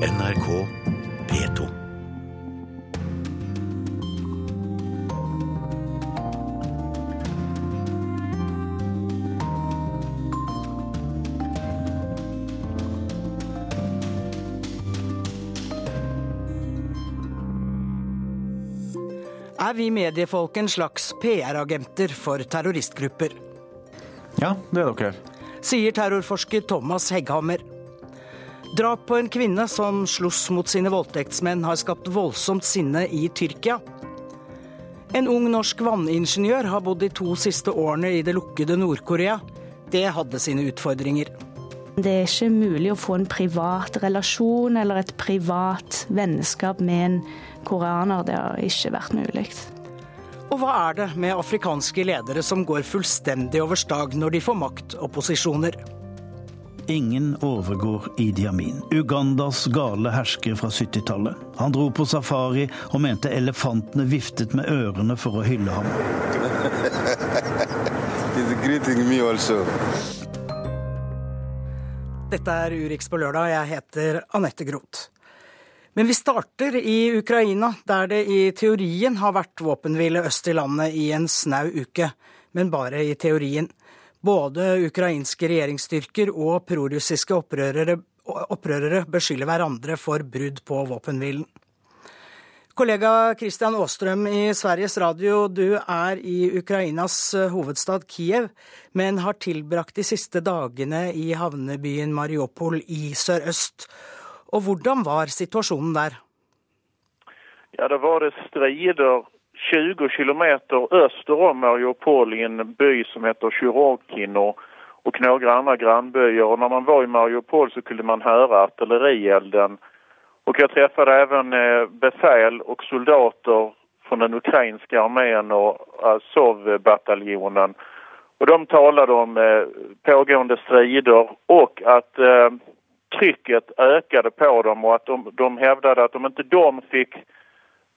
NRK P2. Er vi mediefolk en slags PR-agenter for terroristgrupper? Ja, det er dere. Sier terrorforsker Thomas Hegghammer. Drap på en kvinne som sloss mot sine voldtektsmenn, har skapt voldsomt sinne i Tyrkia. En ung norsk vanningeniør har bodd de to siste årene i det lukkede Nord-Korea. Det hadde sine utfordringer. Det er ikke mulig å få en privat relasjon eller et privat vennskap med en koreaner. Det har ikke vært mulig. Og hva er det med afrikanske ledere som går fullstendig over stag når de får makt og posisjoner? Ingen overgår Idi Amin, Ugandas gale hersker fra 70-tallet. Han dro på safari og mente elefantene viftet med ørene for å hylle ham. Dette er Urix på lørdag. Jeg heter Anette Groth. Men vi starter i Ukraina, der det i teorien har vært våpenhvile øst i landet i en snau uke. Men bare i teorien. Både ukrainske regjeringsstyrker og prorussiske opprørere, opprørere beskylder hverandre for brudd på våpenhvilen. Kollega Kristian Aastrøm i Sveriges Radio, du er i Ukrainas hovedstad Kiev, men har tilbrakt de siste dagene i havnebyen Mariupol i sørøst. Og hvordan var situasjonen der? Ja, det var strider 20 km öster om Mariupol i en by som heter Sjurokin och, och några andra grannbyar. Och när man var i Mariupol så kunde man höra artillerielden. Och jag träffade även eh, befäl och soldater från den ukrainska armén och Azov-bataljonen. Och de talade om eh, pågående strider och att eh, trycket ökade på dem och att de, de hävdade att om inte de fick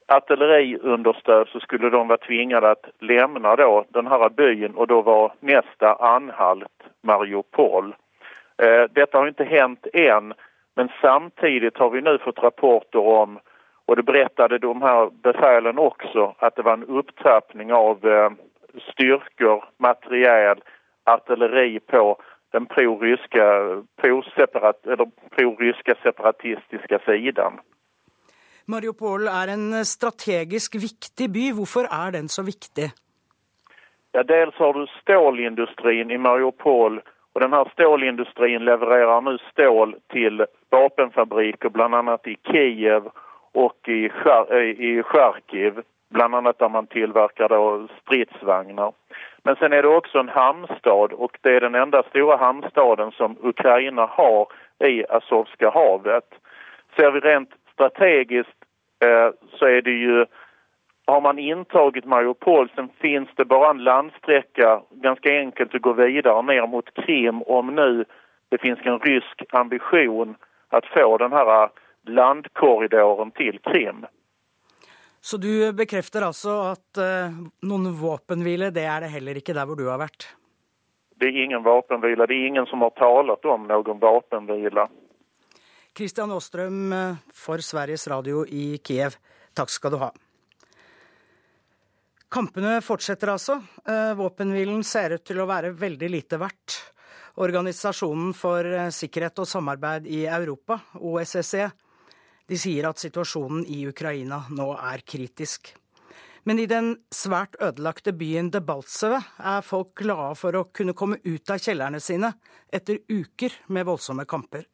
artilleriunderstöd så skulle de vara tvingade att lämna då den här byn och var nästa anhalt Mariupol. Eh, detta har inte hänt än men samtidigt har vi nu fått rapporter om och det berättade de här befälen också att det var en upptrappning av eh, styrkor, materiel, artilleri på den pro-ryska pro-separat, pro-ryska separatistiska sidan. Mariupol er en strategisk viktig by. Hvorfor er den så viktig? Ja, dels har du stålindustrien i Mariupol Og den her Stålindustrien levererer nå stål til vapenfabriker bl.a. i Kiev og i, i Charkiv, bland der man tilverker stridsvogner. Men sen er det også en hamnstad og det er den enda store hamnstaden som Ukraina har i Azovska havet. Ser vi rent strategiskt eh, så är det ju har man intagit Mariupol sen finns det bara en landsträcka ganska enkelt att gå vidare ner mot Krim om nu det finns en rysk ambition att få den här landkorridoren till Krim. Så du bekrefter altså at eh, noen vapenvila det er det heller ikke der hvor du har vært? Det er ingen vapenvila, Det er ingen som har talat om noen våpenhvile. Kristian Aastrøm for Sveriges Radio i Kiev, takk skal du ha. Kampene fortsetter altså. Våpenhvilen ser ut til å være veldig lite verdt. Organisasjonen for sikkerhet og samarbeid i Europa, OSSE, de sier at situasjonen i Ukraina nå er kritisk. Men i den svært ødelagte byen Debaltseve er folk glade for å kunne komme ut av kjellerne sine etter uker med voldsomme kamper.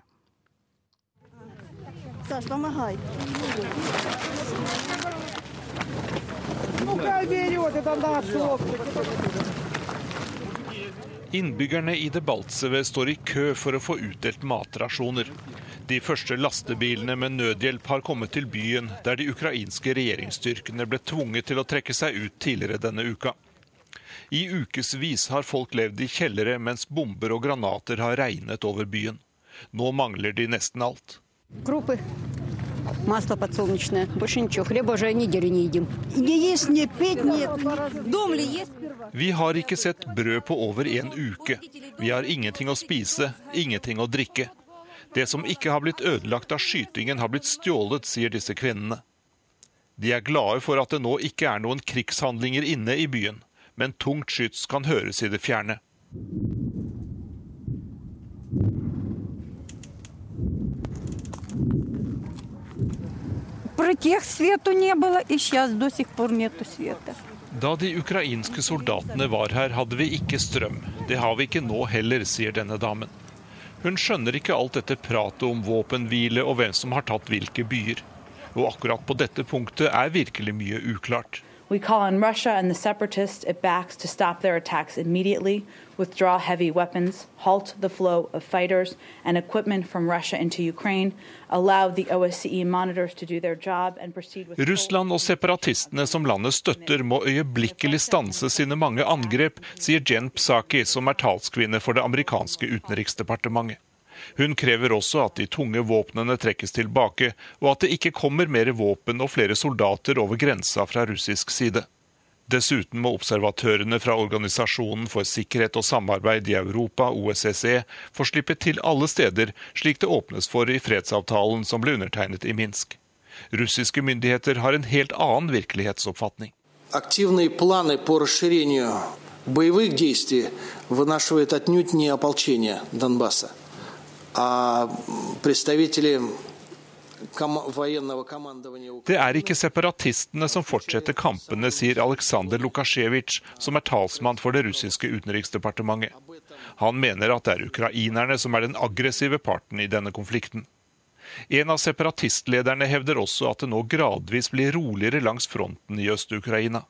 Innbyggerne i Debaltseve står i kø for å få utdelt matrasjoner. De første lastebilene med nødhjelp har kommet til byen, der de ukrainske regjeringsstyrkene ble tvunget til å trekke seg ut tidligere denne uka. I ukevis har folk levd i kjellere mens bomber og granater har regnet over byen. Nå mangler de nesten alt. Крупы, масло подсолнечное, больше ничего. Хлеба уже неделю не едим. Не есть, не пить, нет. Дом ли есть? Vi har ikke sett brød på over en uke. Vi har ingenting å spise, ingenting å drikke. Det som ikke har blitt ødelagt av skytingen, har blitt stjålet, sier disse kvinnene. De er glade for at det nå ikke er noen krigshandlinger inne i byen, men tungt skyts kan høres i det fjerne. Da de ukrainske soldatene var her, hadde vi ikke strøm. Det har vi ikke nå heller, sier denne damen. Hun skjønner ikke alt dette pratet om våpenhvile og hvem som har tatt hvilke byer. Og akkurat på dette punktet er virkelig mye uklart. We call on Russia and the separatists it backs to stop their attacks immediately, withdraw heavy weapons, halt the flow of fighters and equipment from Russia into Ukraine, allow the OSCE monitors to do their job and proceed with Russland og separatistene som landet støtter, må øyeblikkelig stanse sine mange angrep, sier Jen Psaki, som er talskvinne for det amerikanske utenriksdepartementet. Hun krever også at de tunge våpnene trekkes tilbake, og at det ikke kommer mer våpen og flere soldater over grensa fra russisk side. Dessuten må observatørene fra Organisasjonen for sikkerhet og samarbeid i Europa, OSSE, få slippe til alle steder, slik det åpnes for i fredsavtalen som ble undertegnet i Minsk. Russiske myndigheter har en helt annen virkelighetsoppfatning. Активные планы по расширению боевых действий вынашивает отнюдь не ополчение Донбасса det er ikke separatistene som fortsetter kampene, sier Aleksandr Lukasjevitsj, som er talsmann for det russiske utenriksdepartementet. Han mener at det er ukrainerne som er den aggressive parten i denne konflikten. En av separatistlederne hevder også at det nå gradvis blir roligere langs fronten i Øst-Ukraina.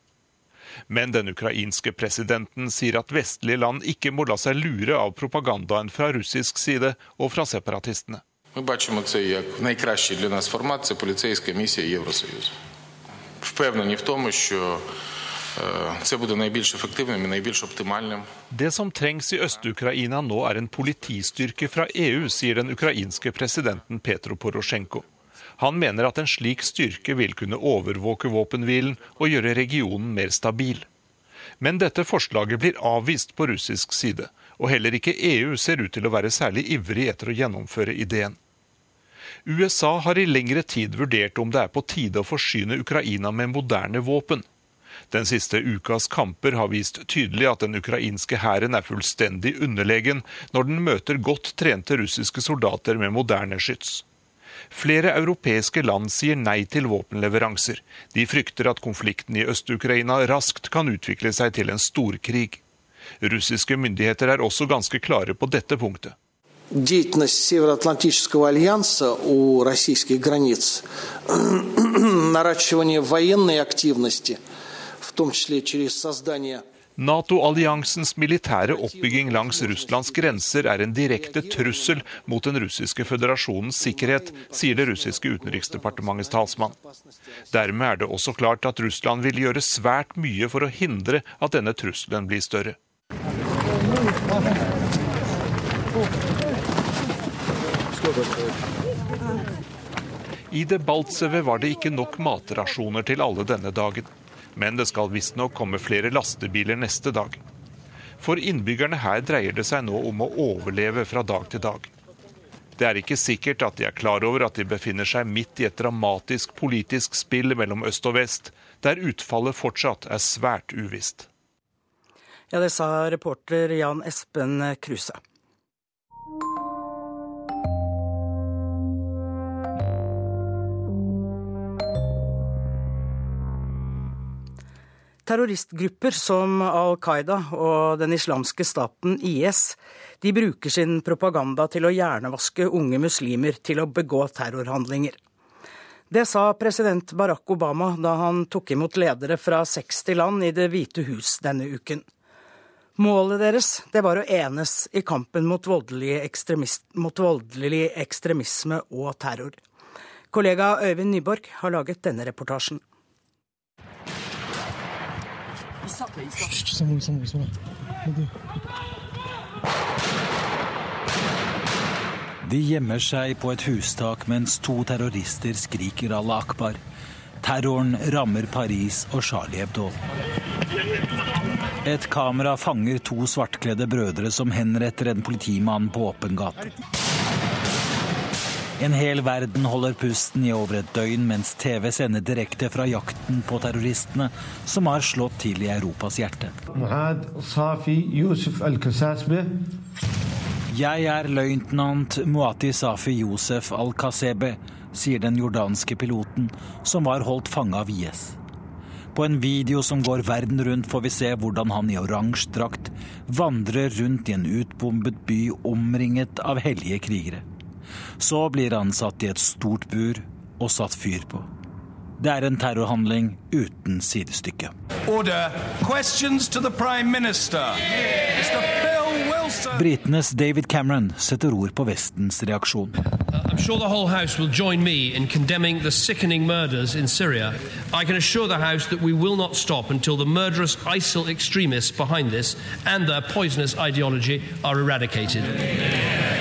Men den ukrainske presidenten sier at vestlige land ikke må la seg lure av propagandaen fra russisk side og fra separatistene. Ми бачимо це як найкращий для нас формат це поліцейська місія Євросоюзу. Впевнені в тому, що це буде найбільш ефективним і найбільш оптимальним. Det som trengs i Øst-Ukraina nå er en politistyrke fra EU, sier den ukrainske presidenten Petro Porosjenko. Han mener at en slik styrke vil kunne overvåke våpenhvilen og gjøre regionen mer stabil. Men dette forslaget blir avvist på russisk side, og heller ikke EU ser ut til å være særlig ivrig etter å gjennomføre ideen. USA har i lengre tid vurdert om det er på tide å forsyne Ukraina med moderne våpen. Den siste ukas kamper har vist tydelig at den ukrainske hæren er fullstendig underlegen når den møter godt trente russiske soldater med moderne skyts. Flere europeiske land sier nei til våpenleveranser. De frykter at konflikten i Øst-Ukraina raskt kan utvikle seg til en storkrig. Russiske myndigheter er også ganske klare på dette punktet. Деятельность Североатлантического альянса у российских границ, наращивание военной активности, в том числе через создание Nato-alliansens militære oppbygging langs Russlands grenser er en direkte trussel mot den russiske føderasjonens sikkerhet, sier det russiske utenriksdepartementets talsmann. Dermed er det også klart at Russland vil gjøre svært mye for å hindre at denne trusselen blir større. I Debaltseve var det ikke nok matrasjoner til alle denne dagen men det skal visstnok komme flere lastebiler neste dag. For innbyggerne her dreier det seg nå om å overleve fra dag til dag. Det er ikke sikkert at de er klar over at de befinner seg midt i et dramatisk politisk spill mellom øst og vest, der utfallet fortsatt er svært uvisst. Ja, det sa reporter Jan Espen Kruse. Terroristgrupper som Al Qaida og den islamske staten IS de bruker sin propaganda til å hjernevaske unge muslimer til å begå terrorhandlinger. Det sa president Barack Obama da han tok imot ledere fra 60 land i Det hvite hus denne uken. Målet deres det var å enes i kampen mot voldelig, mot voldelig ekstremisme og terror. Kollega Øyvind Nyborg har laget denne reportasjen. De gjemmer seg på et hustak mens to terrorister skriker Allah akbar. Terroren rammer Paris og Charlie Hebdo. Et kamera fanger to svartkledde brødre som henretter en politimann på åpen gate. En hel verden holder pusten i over et døgn mens TV sender direkte fra jakten på terroristene som har slått til i Europas hjerte. Jeg er løytnant Muati Safi Josef al-Kasebe, sier den jordanske piloten som var holdt fange av IS. På en video som går verden rundt, får vi se hvordan han i oransje drakt vandrer rundt i en utbombet by omringet av hellige krigere. Så blir han satt i et stort bur og satt fyr på. Det er en terrorhandling uten sidestykke. Order. Questions to the Prime Minister. Mr. Phil Wilson. Britenes David Cameron setter ord på Vestens reaksjon. I'm sure the whole House will join me in condemning the sickening murders in Syria. I can assure the House that we will not stop until the murderous ISIL extremists behind this and their poisonous ideology are eradicated.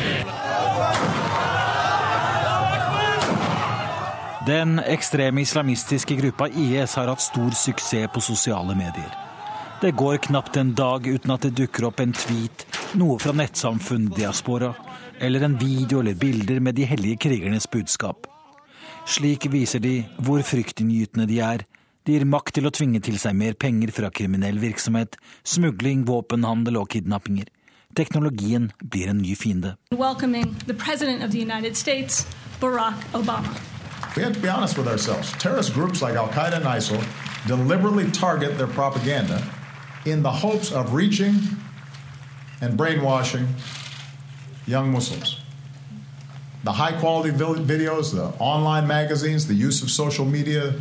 Den ekstreme islamistiske gruppa IS har hatt stor suksess på sosiale medier. Det går knapt en dag uten at det dukker opp en tweet, noe fra nettsamfunn diaspora, eller en video eller bilder med de hellige krigernes budskap. Slik viser de hvor fryktinngytende de er. De gir makt til å tvinge til seg mer penger fra kriminell virksomhet, smugling, våpenhandel og kidnappinger. Teknologien blir en ny fiende. Barack Obama. We have to be honest with ourselves. Terrorist groups like Al Qaeda and ISIL deliberately target their propaganda in the hopes of reaching and brainwashing young Muslims. The high quality videos, the online magazines, the use of social media,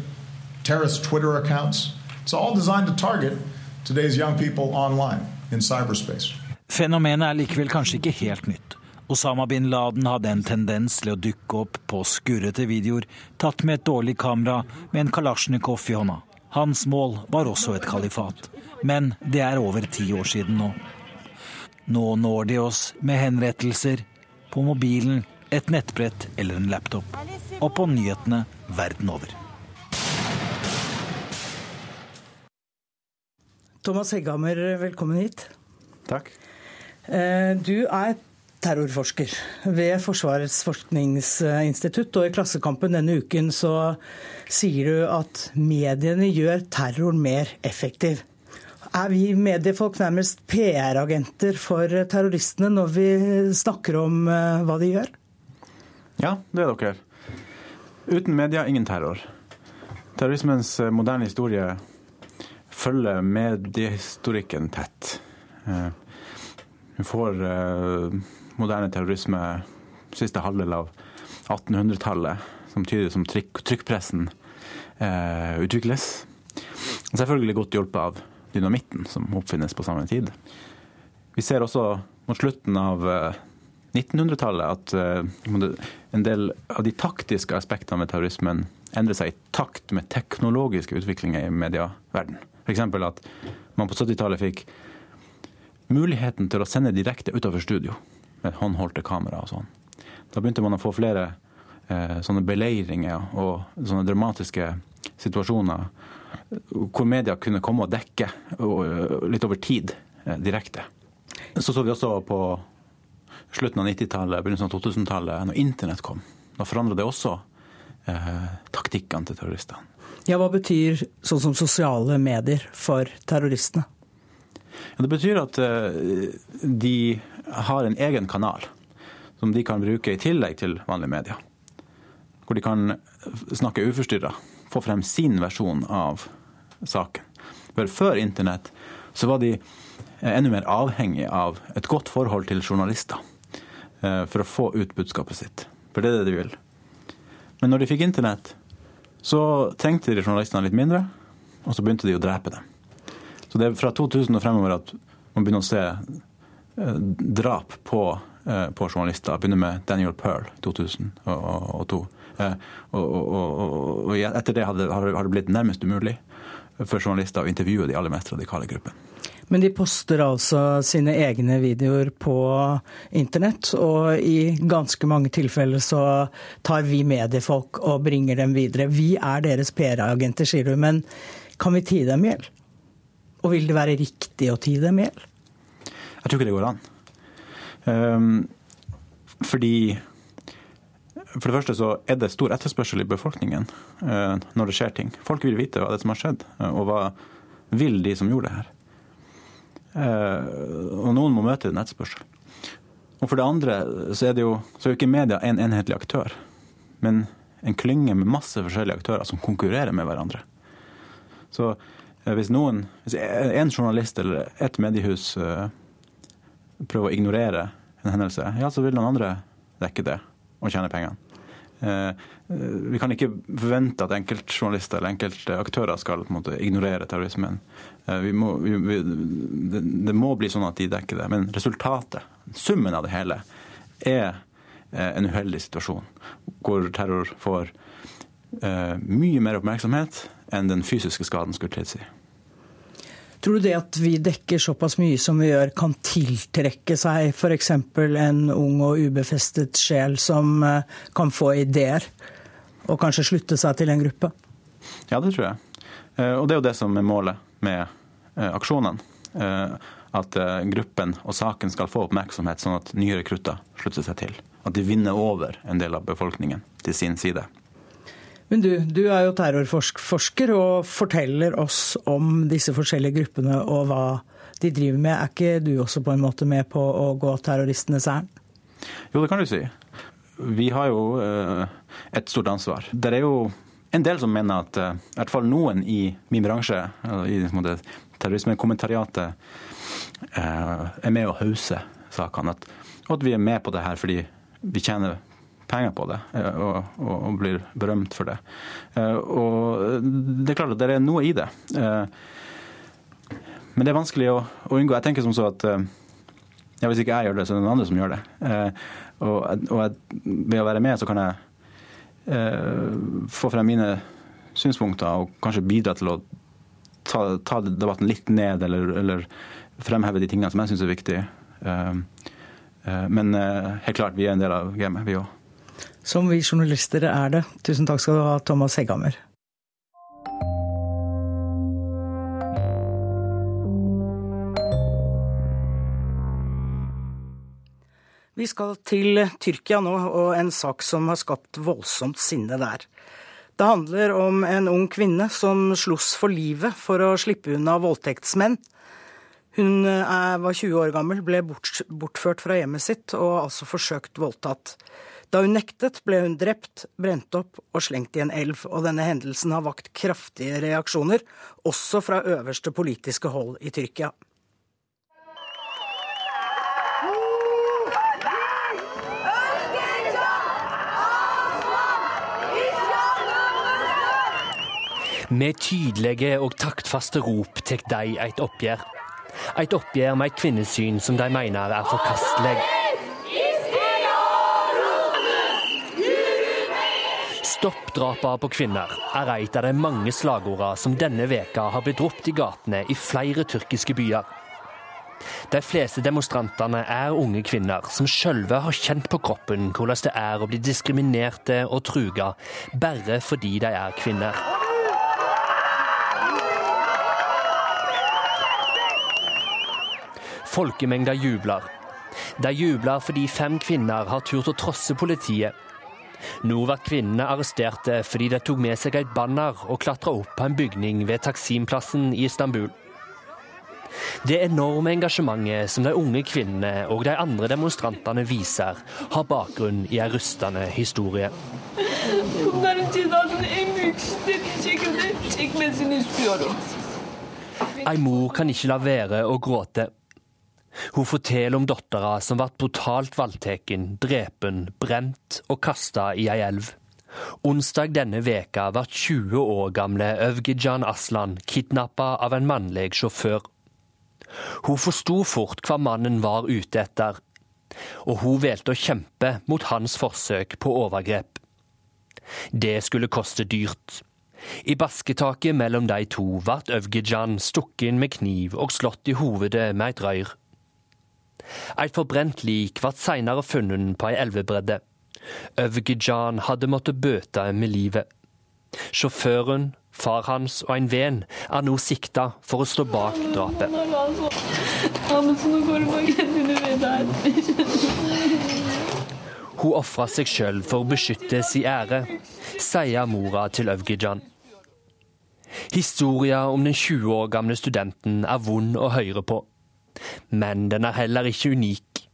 terrorist Twitter accounts, it's all designed to target today's young people online in cyberspace. Fenomenet er likevel kanskje ikke helt nytt. Osama bin Laden hadde en tendens til å dukke opp på skurrete videoer tatt med et dårlig kamera med en kalasjnikov i hånda. Hans mål var også et kalifat. Men det er over ti år siden nå. Nå når de oss med henrettelser på mobilen, et nettbrett eller en laptop. Og på nyhetene verden over. Thomas Hegghammer, velkommen hit. Takk. Du er terrorforsker ved Forsvarets forskningsinstitutt, og i Klassekampen denne uken så sier du at mediene gjør terroren mer effektiv. Er vi mediefolk nærmest PR-agenter for terroristene når vi snakker om hva de gjør? Ja, det er dere. Uten media, ingen terror. Terrorismens moderne historie følger mediehistorikken tett. Vi får moderne terrorisme siste halvdel av 1800-tallet, samtidig som trykk, trykkpressen eh, utvikles. Selvfølgelig godt hjulpet av dynamitten, som oppfinnes på samme tid. Vi ser også mot slutten av 1900-tallet at eh, en del av de taktiske aspektene med terrorismen endrer seg i takt med teknologiske utviklinger i medieverdenen. F.eks. at man på 70-tallet fikk muligheten til å sende direkte utover studio håndholdte kamera og sånn. Da begynte man å få flere eh, sånne beleiringer og sånne dramatiske situasjoner hvor media kunne komme og dekke og, litt over tid eh, direkte. Så så vi også på slutten av 90-tallet, begynnelsen av 2000-tallet, når internett kom. Da forandra det også eh, taktikkene til terroristene. Ja, Hva betyr sånn som sosiale medier for terroristene? Ja, det betyr at eh, de har en egen kanal som de kan bruke i tillegg til vanlige medier. Hvor de kan snakke uforstyrra, få frem sin versjon av saken. For før internett så var de enda mer avhengig av et godt forhold til journalister for å få ut budskapet sitt. For det er det de vil. Men når de fikk internett, så trengte de journalistene litt mindre, og så begynte de å drepe dem. Så det er fra 2000 og fremover at man begynner å se drap på, på journalister. Begynner med Daniel Pearl 2002. Og, og, og, og, etter det har det, har det blitt nærmest umulig for journalister å intervjue de aller mest radikale gruppene. Men de poster altså sine egne videoer på internett, og i ganske mange tilfeller så tar vi mediefolk og bringer dem videre. Vi er deres PR-agenter, sier du, men kan vi tie dem i hjel? Og vil det være riktig å tie dem i hjel? Jeg tror ikke det går an. Um, fordi For det første så er det stor etterspørsel i befolkningen eh, når det skjer ting. Folk vil vite hva det er som har skjedd, eh, og hva vil de som gjorde det her. Eh, og noen må møte den etterspørselen. Og for det andre så er det jo, så er ikke media en enhetlig aktør, men en klynge med masse forskjellige aktører som konkurrerer med hverandre. Så hvis noen, hvis en journalist eller et mediehus prøver å ignorere en hendelse, ja, så vil noen andre dekke det og tjene pengene. Eh, vi kan ikke forvente at enkeltjournalister eller enkelte aktører skal måte, ignorere terrorismen. Eh, vi må, vi, det, det, må bli sånn at de dekker det. Men resultatet, summen av det hele, er eh, en uheldig situasjon hvor terror får mye mer oppmerksomhet enn den fysiske skaden skulle tilsi. Tror du det at vi dekker såpass mye som vi gjør, kan tiltrekke seg f.eks. en ung og ubefestet sjel som eh, kan få ideer, og kanskje slutte seg til en gruppe? Ja, det tror jeg. Eh, og det er jo det som er målet med eh, aksjonene. At gruppen og saken skal få oppmerksomhet, sånn at nye rekrutter slutter seg til. At de vinner over en del av befolkningen til sin side. Men du, du er jo terrorforsker og forteller oss om disse forskjellige gruppene og hva de driver med. Er ikke du også på en måte med på å gå terroristenes ærend? Jo, det kan du si. Vi har jo eh, et stort ansvar. Det er jo en del som mener at eh, i hvert fall noen i min bransje, i terrorismekommentariatet, eh, er med å hause sakene. At, at vi er med på det her fordi vi tjener penger på det eh, og, og, og, blir berømt for det. Eh, og det er klart at det er noe i det. Eh, men det er vanskelig å, å unngå. Jeg tenker som så at ja, hvis ikke jeg gjør det, så er det noen andre som gjør det. Og, og ved å være med, så kan jeg få frem mine synspunkter og kanskje bidra til å ta, ta debatten litt ned, eller, eller, fremheve de tingene som jeg syns er viktige. Men helt klart, vi er en del av gamet, vi òg som vi journalister er det. Tusen takk skal du ha, Thomas Hegghammer. Vi skal til Tyrkia nå, og en sak som har skapt voldsomt sinne der. Det handler om en ung kvinne som sloss for livet for å slippe unna voldtektsmenn. Hun var 20 år gammel, ble bortført fra hjemmet sitt og altså forsøkt voldtatt. Da hun nektet, ble hun drept, brent opp og slengt i en elv, og denne hendelsen har vakt kraftige reaksjoner, også fra øverste politiske hold i Tyrkia. Med tydelige og taktfaste rop tar de et oppgjør. Et oppgjør med et kvinnesyn som de mener er forkastelig. Stopp drapene på kvinner er et av de mange slagordene som denne veka har blitt ropt i gatene i flere tyrkiske byer. De fleste demonstrantene er unge kvinner som sjølve har kjent på kroppen hvordan det er å bli diskriminerte og truga bare fordi de er kvinner. Folkemengda jubler. De jubler fordi fem kvinner har turt å trosse politiet nå ble kvinnene arresterte fordi de tok med seg et banner og klatra opp på en bygning ved Taksimplassen i Istanbul. Det enorme engasjementet som de unge kvinnene og de andre demonstrantene viser, har bakgrunn i en rystende historie. Ei mor kan ikke la være å gråte. Hun forteller om dattera som ble brutalt voldtatt, drepen, brent og kasta i ei elv. Onsdag denne veka ble 20 år gamle Øvgijan Aslan kidnappa av en mannlig sjåfør. Hun forsto fort hva mannen var ute etter, og hun valgte å kjempe mot hans forsøk på overgrep. Det skulle koste dyrt. I basketaket mellom de to ble Øvgijan stukket inn med kniv og slått i hovedet med et røyr. Et forbrent lik ble senere funnet på ei elvebredde. Øvgijan hadde måttet bøte med livet. Sjåføren, far hans og en venn er nå sikta for å stå bak drapet. Hun ofra seg sjøl for å beskytte sin ære, sier mora til Øvgijan. Historia om den 20 år gamle studenten er vond å høre på. Men den er heller ikke unik.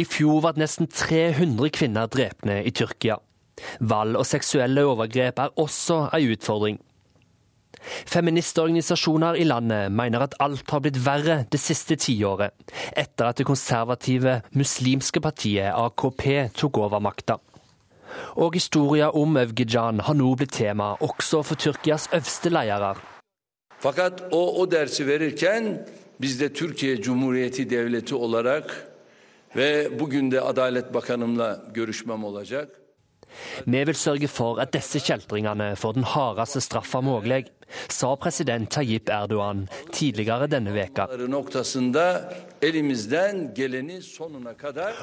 I fjor ble nesten 300 kvinner drepne i Tyrkia. Vold og seksuelle overgrep er også en utfordring. Feministorganisasjoner i landet mener at alt har blitt verre det siste tiåret, etter at det konservative muslimske partiet AKP tok over makta. Og historien om Øvgijan har nå blitt tema også for Tyrkias øverste ledere. Fakat o o dersi verirken biz de Türkiye Cumhuriyeti Devleti olarak ve bugün de Adalet Bakanımla görüşmem olacak. Vi vil sørge for at disse kjeltringene får den hardeste straffa mulig, sa president Tayyip Erdogan tidligere denne veka.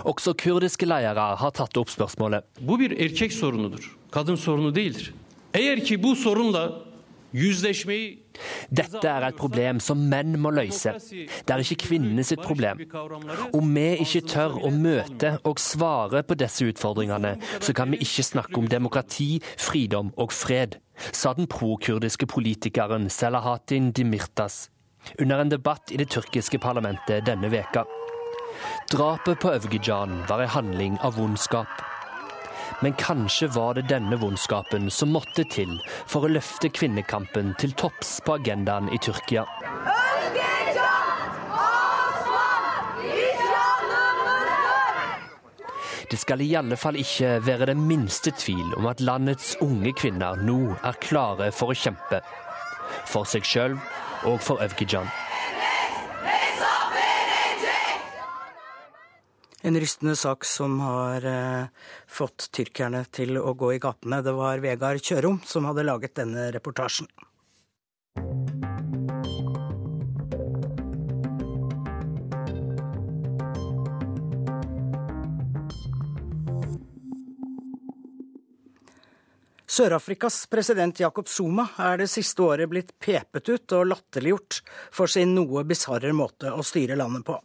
Også kurdiske ledere har tatt opp spørsmålet. Bu bir erkek sorunudur. Kadın sorunu değildir. Eğer ki bu sorunla dette er et problem som menn må løse. Det er ikke kvinnene sitt problem. Om vi ikke tør å møte og svare på disse utfordringene, så kan vi ikke snakke om demokrati, fridom og fred, sa den prokurdiske politikeren Selahatin Dimirtas under en debatt i det tyrkiske parlamentet denne veka. Drapet på Øvgijan var en handling av vondskap. Men kanskje var det denne vondskapen som måtte til for å løfte kvinnekampen til topps på agendaen i Tyrkia. Det skal i alle fall ikke være den minste tvil om at landets unge kvinner nå er klare for å kjempe. For seg sjøl og for Evgijan. En rystende sak som har eh, fått tyrkerne til å gå i gatene. Det var Vegard Kjørom som hadde laget denne reportasjen. Sør-Afrikas president Jacob Zuma er det siste året blitt pepet ut og latterliggjort for sin noe bisarre måte å styre landet på.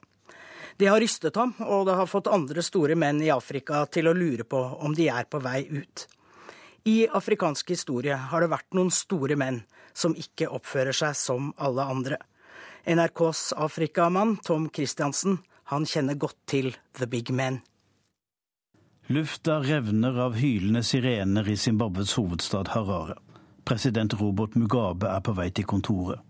Det har rystet ham, og det har fått andre store menn i Afrika til å lure på om de er på vei ut. I afrikansk historie har det vært noen store menn som ikke oppfører seg som alle andre. NRKs afrikamann Tom Christiansen, han kjenner godt til The Big Men. Lufta revner av hylende sirener i Zimbabwes hovedstad Harare. President Robert Mugabe er på vei til kontoret.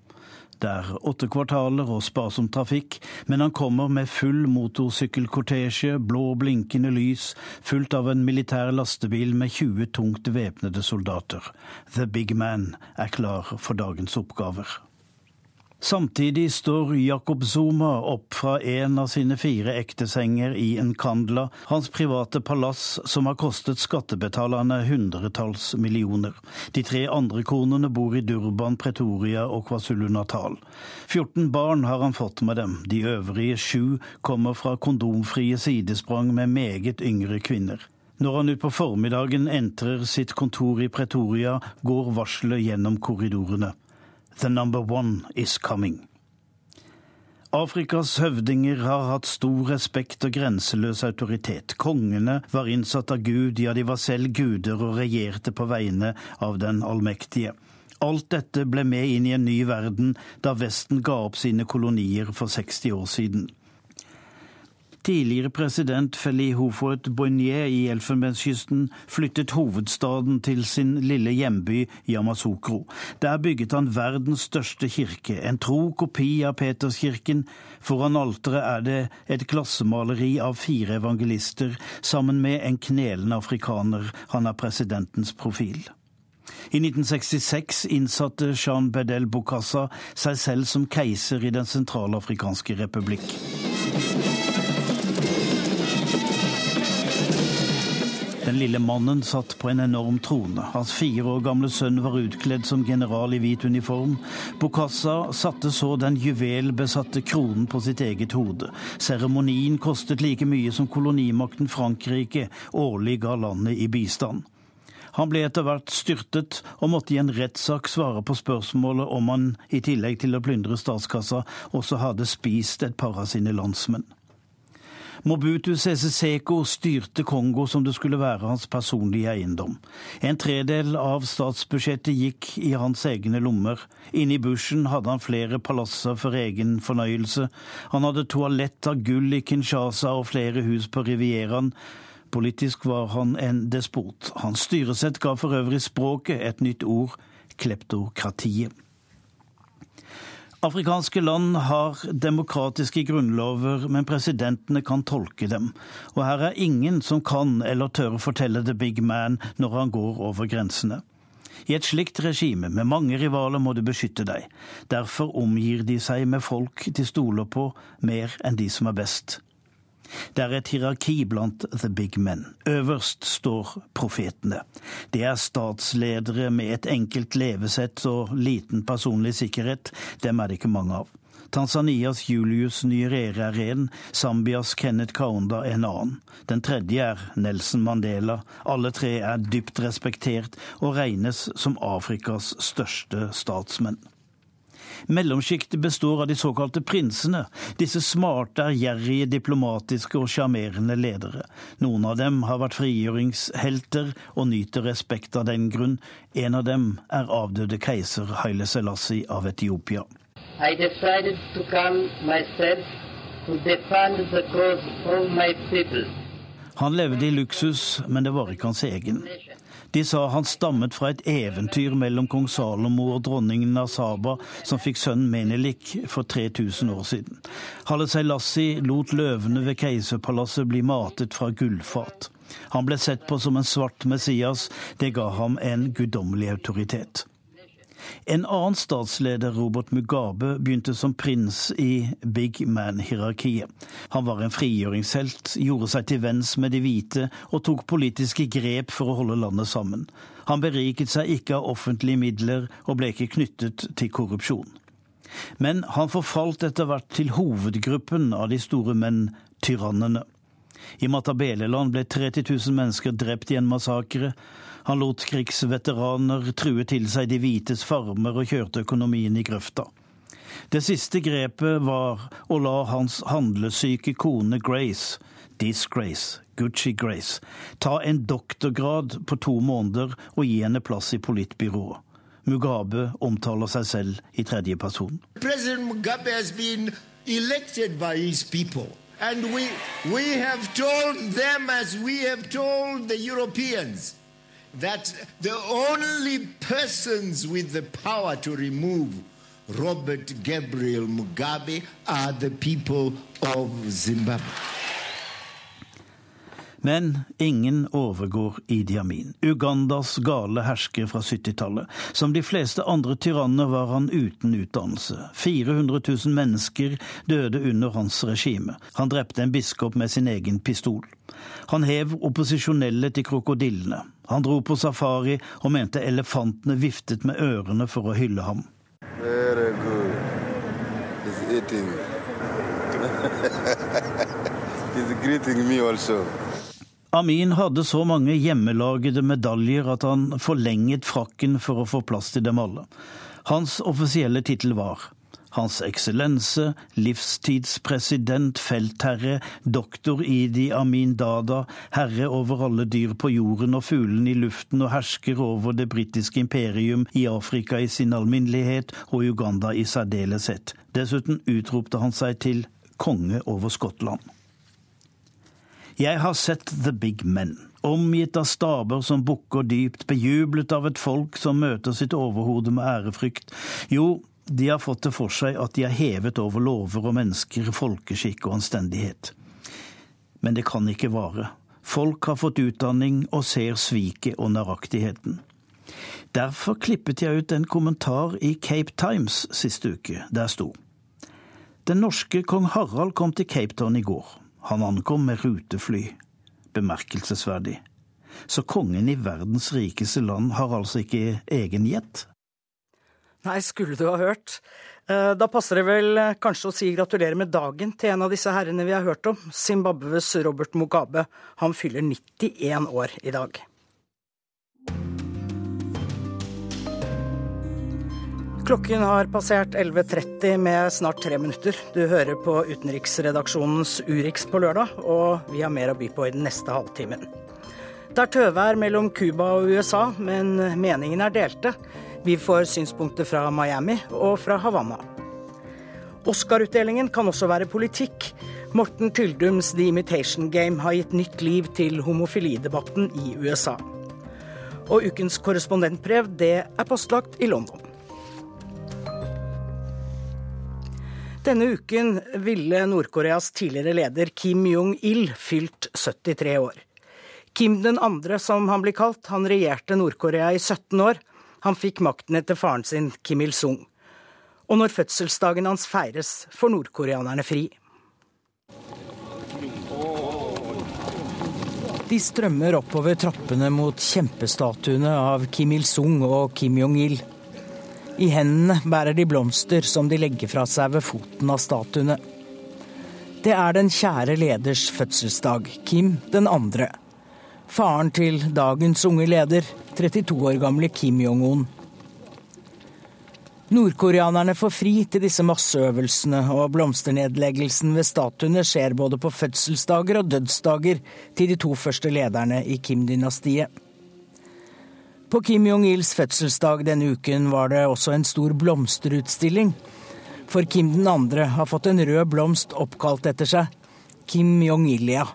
Det er åtte kvartaler og sparsom trafikk, men han kommer med full motorsykkelkortesje, blå blinkende lys, fulgt av en militær lastebil med 20 tungt væpnede soldater. The Big Man er klar for dagens oppgaver. Samtidig står Jakob Zuma opp fra en av sine fire ektesenger i Nkandla, hans private palass som har kostet skattebetalerne hundretalls millioner. De tre andre konene bor i Durban, Pretoria og KwaZulu-Natal. 14 barn har han fått med dem, de øvrige sju kommer fra kondomfrie sidesprang med meget yngre kvinner. Når han utpå formiddagen entrer sitt kontor i Pretoria, går varselet gjennom korridorene. The number one is coming. Afrikas høvdinger har hatt stor respekt og grenseløs autoritet. Kongene var innsatt av Gud, ja, de var selv guder og regjerte på vegne av den allmektige. Alt dette ble med inn i en ny verden da Vesten ga opp sine kolonier for 60 år siden. Tidligere president Feli Hofort Boignet i Elfenbenskysten flyttet hovedstaden til sin lille hjemby Yamasukro. Der bygget han verdens største kirke, en tro kopi av Peterskirken. Foran alteret er det et glassmaleri av fire evangelister, sammen med en knelende afrikaner. Han er presidentens profil. I 1966 innsatte Jean Bedel Bokassa seg selv som keiser i Den sentralafrikanske republikk. Den lille mannen satt på en enorm trone. Hans fire år gamle sønn var utkledd som general i hvit uniform. Bokassa satte så den juvelbesatte kronen på sitt eget hode. Seremonien kostet like mye som kolonimakten Frankrike årlig ga landet i bistand. Han ble etter hvert styrtet og måtte i en rettssak svare på spørsmålet om han i tillegg til å plyndre statskassa også hadde spist et par av sine landsmenn. Mobutu Sese Seko styrte Kongo som det skulle være hans personlige eiendom. En tredel av statsbudsjettet gikk i hans egne lommer. Inne i bushen hadde han flere palasser for egen fornøyelse. Han hadde toalett av gull i Kinshasa og flere hus på Rivieraen. Politisk var han en despot. Hans styresett ga for øvrig språket et nytt ord kleptokratiet. Afrikanske land har demokratiske grunnlover, men presidentene kan tolke dem. Og her er ingen som kan eller tør fortelle the big man når han går over grensene. I et slikt regime med mange rivaler må du beskytte deg. Derfor omgir de seg med folk de stoler på mer enn de som er best. Det er et hierarki blant the big men. Øverst står profetene. Det er statsledere med et enkelt levesett og liten personlig sikkerhet. Dem er det ikke mange av. Tanzanias Julius Nyerere er en, Zambias Kenneth Kaunda en annen. Den tredje er Nelson Mandela. Alle tre er dypt respektert og regnes som Afrikas største statsmenn. Mellomsjiktet består av de såkalte prinsene, disse smarte, ærgjerrige, diplomatiske og sjarmerende ledere. Noen av dem har vært frigjøringshelter og nyter respekt av den grunn. En av dem er avdøde keiser Haile Selassie av Etiopia. I decided to come myself to defend the cause of my people. Han levde i luksus, men det var ikke hans egen. De sa han stammet fra et eventyr mellom kong Salomo og dronningen Nasaba, som fikk sønnen Menelik for 3000 år siden. Halle Seilassi lot løvene ved keiserpalasset bli matet fra gullfat. Han ble sett på som en svart Messias. Det ga ham en guddommelig autoritet. En annen statsleder, Robert Mugabe, begynte som prins i big man-hierarkiet. Han var en frigjøringshelt, gjorde seg til venns med de hvite og tok politiske grep for å holde landet sammen. Han beriket seg ikke av offentlige midler og ble ikke knyttet til korrupsjon. Men han forfalt etter hvert til hovedgruppen av de store menn, tyrannene. I Matabeleland ble 30 000 mennesker drept i en massakre. Han lot krigsveteraner true til seg de hvites farmer og kjørte økonomien i grøfta. Det siste grepet var å la hans handlesyke kone Grace, disgrace, Gucci Grace, ta en doktorgrad på to måneder og gi henne plass i politbyrået. Mugabe omtaler seg selv i tredje person. President Mugabe has been elected by his people. And we, we have told them, as we have told the Europeans, that the only persons with the power to remove Robert Gabriel Mugabe are the people of Zimbabwe. Men ingen overgår Idi Amin, Ugandas gale hersker fra 70-tallet. Som de fleste andre tyranner var han uten utdannelse. 400 000 mennesker døde under hans regime. Han drepte en biskop med sin egen pistol. Han hev opposisjonelle til krokodillene. Han dro på safari og mente elefantene viftet med ørene for å hylle ham. Very good. He's eating. He's greeting me also. Amin hadde så mange hjemmelagede medaljer at han forlenget frakken for å få plass til dem alle. Hans offisielle tittel var Hans eksellense, livstidspresident, feltherre, doktor Idi Amin Dada, herre over alle dyr på jorden og fuglene i luften og hersker over det britiske imperium i Afrika i sin alminnelighet og Uganda i særdeleshet. Dessuten utropte han seg til konge over Skottland. Jeg har sett The Big Men, omgitt av staber som bukker dypt, bejublet av et folk som møter sitt overhode med ærefrykt. Jo, de har fått det for seg at de er hevet over lover og mennesker, folkeskikk og anstendighet. Men det kan ikke vare. Folk har fått utdanning og ser sviket og nøyaktigheten. Derfor klippet jeg ut en kommentar i Cape Times siste uke. Der sto Den norske kong Harald kom til Cape Town i går. Han ankom med rutefly. Bemerkelsesverdig. Så kongen i verdens rikeste land har altså ikke egen jet? Nei, skulle du ha hørt. Da passer det vel kanskje å si gratulerer med dagen til en av disse herrene vi har hørt om, Zimbabwes Robert Mugabe. Han fyller 91 år i dag. Klokken har passert 11.30 med snart tre minutter. Du hører på utenriksredaksjonens Urix på lørdag, og vi har mer å by på i den neste halvtimen. Det er tøvær mellom Cuba og USA, men meningene er delte. Vi får synspunkter fra Miami og fra Havanna. Oscar-utdelingen kan også være politikk. Morten Tyldums The Imitation Game har gitt nytt liv til homofilidebatten i USA. Og ukens korrespondentbrev, det er postlagt i London. Denne uken ville Nord-Koreas tidligere leder Kim Jong-il fylt 73 år. Kim den andre, som han blir kalt, han regjerte Nord-Korea i 17 år. Han fikk makten etter faren sin, Kim Il-sung. Og når fødselsdagen hans feires, får nordkoreanerne fri. De strømmer oppover trappene mot kjempestatuene av Kim Il-sung og Kim Jong-il. I hendene bærer de blomster som de legger fra seg ved foten av statuene. Det er den kjære leders fødselsdag, Kim den andre. Faren til dagens unge leder, 32 år gamle Kim Jong-un. Nordkoreanerne får fri til disse masseøvelsene, og blomsternedleggelsen ved statuene skjer både på fødselsdager og dødsdager til de to første lederne i Kim-dynastiet. På Kim Jong-ils fødselsdag denne uken var det også en stor blomsterutstilling. For Kim den andre har fått en rød blomst oppkalt etter seg. Kim Jong-ilia.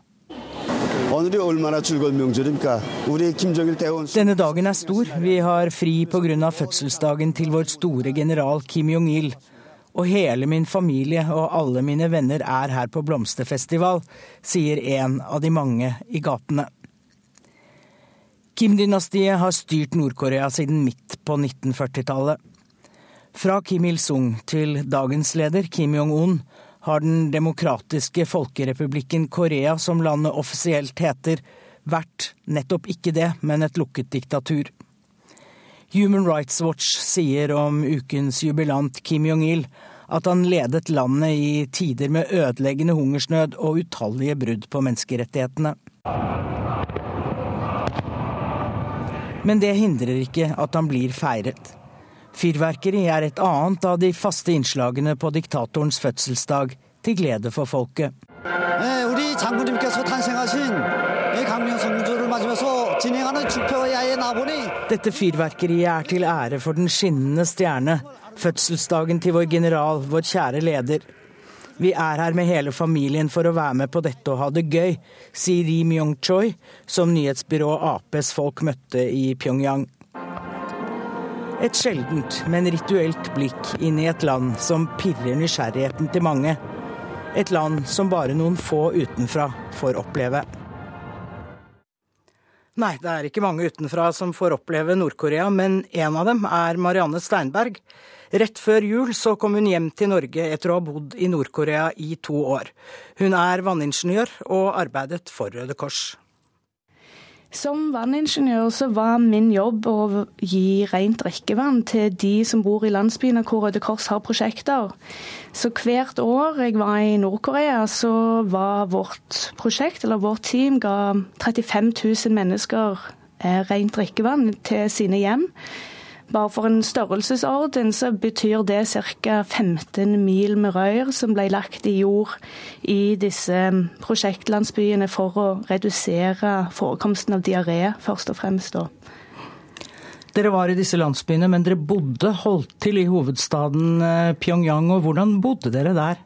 Denne dagen er stor. Vi har fri pga. fødselsdagen til vår store general Kim Jong-il. Og hele min familie og alle mine venner er her på blomsterfestival, sier en av de mange i gatene. Kim-dynastiet har styrt Nord-Korea siden midt på 1940-tallet. Fra Kim Il-sung til dagens leder Kim Jong-un har Den demokratiske folkerepublikken Korea, som landet offisielt heter, vært nettopp ikke det, men et lukket diktatur. Human Rights Watch sier om ukens jubilant Kim Jong-il at han ledet landet i tider med ødeleggende hungersnød og utallige brudd på menneskerettighetene. Men det hindrer ikke at han blir feiret. Fyrverkeri er et annet av de faste innslagene på diktatorens fødselsdag, til glede for folket. Dette fyrverkeriet er til ære for den skinnende stjerne, fødselsdagen til vår general, vår kjære leder. Vi er her med hele familien for å være med på dette og ha det gøy, sier Ri Myong-choi, som nyhetsbyrået Aps folk møtte i Pyongyang. Et sjeldent, men rituelt blikk inn i et land som pirrer nysgjerrigheten til mange. Et land som bare noen få utenfra får oppleve. Nei, det er ikke mange utenfra som får oppleve Nord-Korea, men en av dem er Marianne Steinberg. Rett før jul så kom hun hjem til Norge etter å ha bodd i Nord-Korea i to år. Hun er vanningeniør og arbeidet for Røde Kors. Som vanningeniør så var min jobb å gi rent drikkevann til de som bor i landsbyene hvor Røde Kors har prosjekter. Så hvert år jeg var i Nord-Korea, så var vårt prosjekt, eller vårt team, ga 35 000 mennesker eh, rent drikkevann til sine hjem. Bare for en størrelsesorden så betyr det ca. 15 mil med rør som ble lagt i jord i disse prosjektlandsbyene for å redusere forekomsten av diaré, først og fremst. da. Dere var i disse landsbyene, men dere bodde holdt til i hovedstaden eh, Pyongyang. og Hvordan bodde dere der?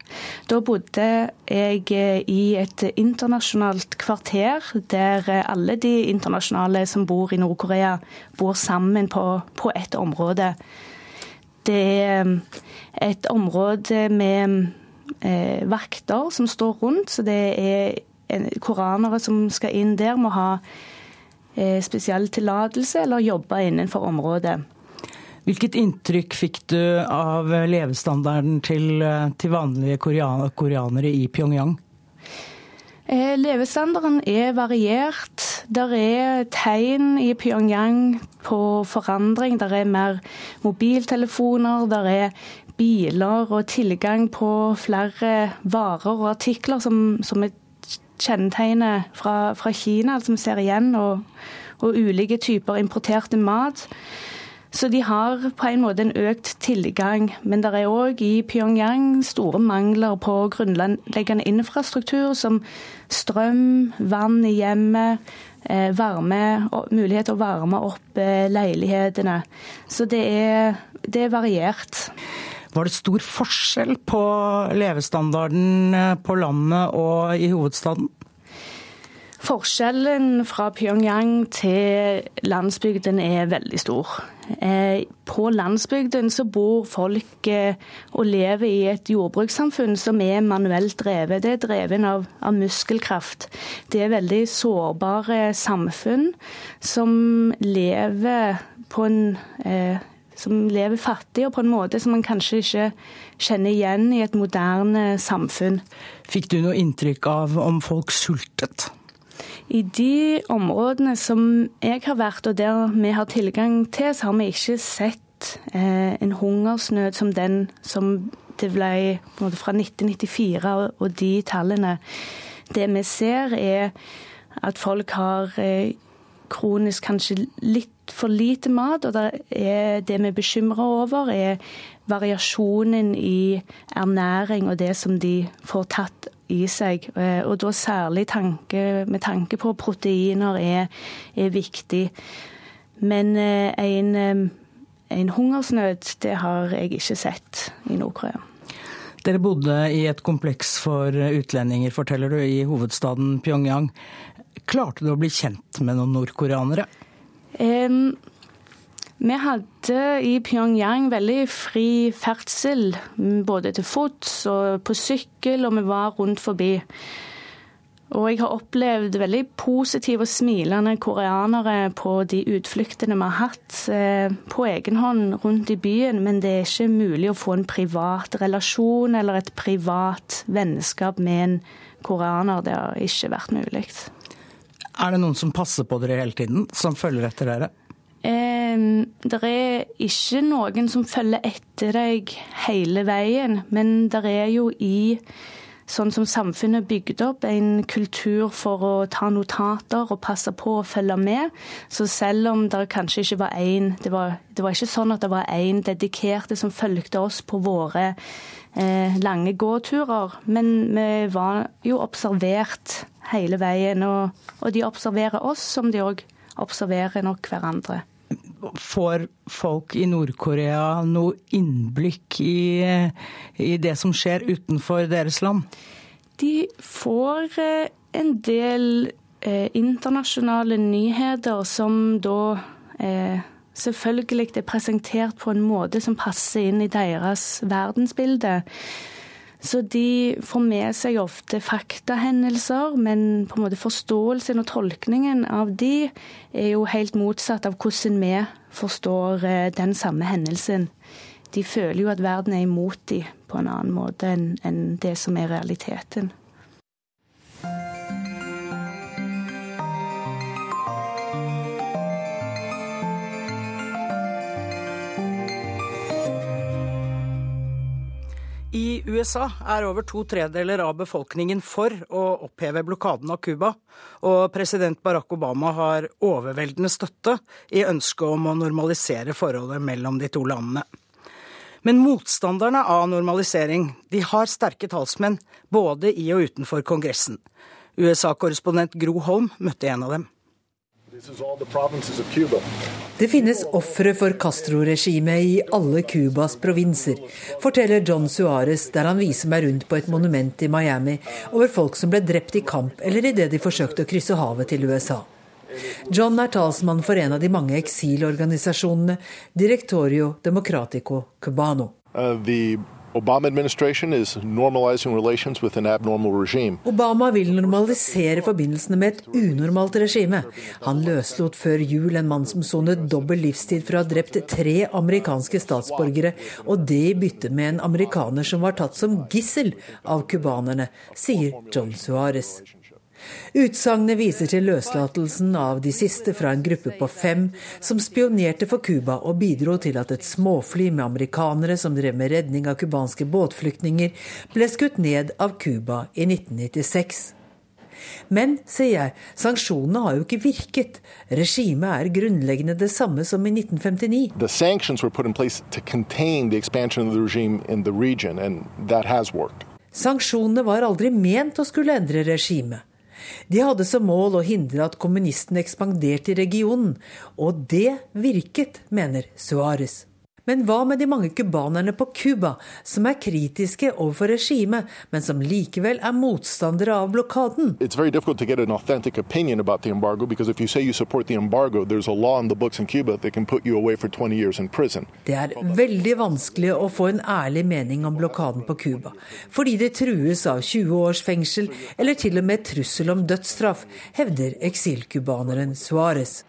Da bodde jeg eh, i et internasjonalt kvarter, der eh, alle de internasjonale som bor i Nord-Korea, bor sammen på, på et område. Det er et område med eh, vakter som står rundt, så det er koranere som skal inn der, må ha spesiell tillatelse eller jobbe innenfor området. Hvilket inntrykk fikk du av levestandarden til, eh, til vanlige koreanere i Pyongyang? Eh, levestandarden er variert. Der er tegn i Pyongyang på forandring. Der er mer mobiltelefoner, der er biler og tilgang på flere varer og artikler som, som er kjennetegnet fra, fra Kina, som vi ser igjen, og, og, ulike typer importerte mat. Så de har på en måte en økt tilgang. Men det er òg i Pyongyang store mangler på grunnleggende infrastruktur som strøm, vann i hjemmet, eh, varme, mulighet til å varme opp eh, leilighetene. Så det er, det er variert. Var det stor forskjell på levestandarden eh, på landet og i hovedstaden? Forskjellen fra Pyongyang til landsbygden er veldig stor. Eh, på landsbygden så bor folk eh, og lever i et jordbrukssamfunn som er manuelt drevet. Det er drevet av, av muskelkraft. Det er veldig sårbare samfunn som lever på en eh, som lever fattig, og på en måte som man kanskje ikke kjenner igjen i et moderne samfunn. Fikk du noe inntrykk av om folk sultet? I de områdene som jeg har vært, og der vi har tilgang til, så har vi ikke sett eh, en hungersnød som den som det ble måte, fra 1994 og de tallene. Det vi ser, er at folk har eh, kronisk kanskje litt for lite mat, og det, vi er bekymra over, er variasjonen i ernæring og det som de får tatt i seg. Eh, og da særlig tanke, med tanke på proteiner er, er viktig. Men eh, en, eh, en hungersnød, det har jeg ikke sett i Nord-Korea. Dere bodde i et kompleks for utlendinger, forteller du, i hovedstaden Pyongyang. Klarte du å bli kjent med noen nordkoreanere? Vi hadde i Pyongyang veldig fri ferdsel, både til fots og på sykkel, og vi var rundt forbi. Og jeg har opplevd veldig positive og smilende koreanere på de utfluktene vi har hatt eh, på egen hånd rundt i byen, men det er ikke mulig å få en privat relasjon eller et privat vennskap med en koreaner. Det har ikke vært mulig. Er det noen som passer på dere hele tiden, som følger etter dere? Eh, det er ikke noen som følger etter deg hele veien, men det er jo i sånn som samfunnet er bygd opp, en kultur for å ta notater og passe på å følge med. Så selv om det kanskje ikke var én det, det, var ikke sånn at det var én dedikerte som fulgte oss på våre eh, lange gåturer, men vi var jo observert hele veien. Og, og de observerer oss som de òg observerer nok hverandre. Får folk i Nord-Korea noe innblikk i, i, det som skjer utenfor deres land? De får eh, en del eh, internasjonale nyheter som da eh, selvfølgelig er presentert på en måte som passer inn i deres verdensbilde. Så de får med seg ofte faktahendelser, men på en måte forståelsen og tolkningen av de er jo helt motsatt av hvordan vi forstår eh, den samme hendelsen. De føler jo at verden er imot dem på en annen måte enn det som er realiteten. I USA er over to tredeler av befolkningen for å oppheve blokaden av Cuba, og president Barack Obama har overveldende støtte i ønsket om å normalisere forholdet mellom de to landene. Men motstanderne av normalisering de har sterke talsmenn både i og utenfor Kongressen. USA-korrespondent Gro Holm møtte en av dem. Det finnes ofre for Castro-regimet i alle Cubas provinser, forteller John Suárez der han viser meg rundt på et monument i Miami over folk som ble drept i kamp eller idet de forsøkte å krysse havet til USA. John er talsmann for en av de mange eksilorganisasjonene, Directorio Democratico Cubano. Uh, Obama Obama vil normalisere forbindelsene med et unormalt regime. Han løslot før jul en mann som sonet dobbel livstid for å ha drept tre amerikanske statsborgere, og det i bytte med en amerikaner som var tatt som gissel av cubanerne, sier John Suárez. Utsagnet viser til løslatelsen av de siste fra en gruppe på fem som spionerte for Cuba og bidro til at et småfly med amerikanere som drev med redning av cubanske båtflyktninger, ble skutt ned av Cuba i 1996. Men, sier jeg, sanksjonene har jo ikke virket. Regimet er grunnleggende det samme som i 1959. The sanctions were put in place to contain the expansion of the regime in the region, and that has worked. Sanksjonene var aldri ment å skulle endre regimet. De hadde som mål å hindre at kommunistene ekspanderte i regionen, og det virket, mener Suárez. Men hva med de mange cubanerne på Cuba som er kritiske overfor regimet, men som likevel er motstandere av blokaden? It's very difficult to get an authentic opinion about the embargo you say you support the embargo, there's a law in the books in Cuba that can put you away for 20 years in prison. Det er veldig vanskelig å få en ærlig mening om blokaden på Cuba, fordi det trues av 20 års fengsel eller til og med trussel om dødsstraff, hevder eksilcubaneren Suárez.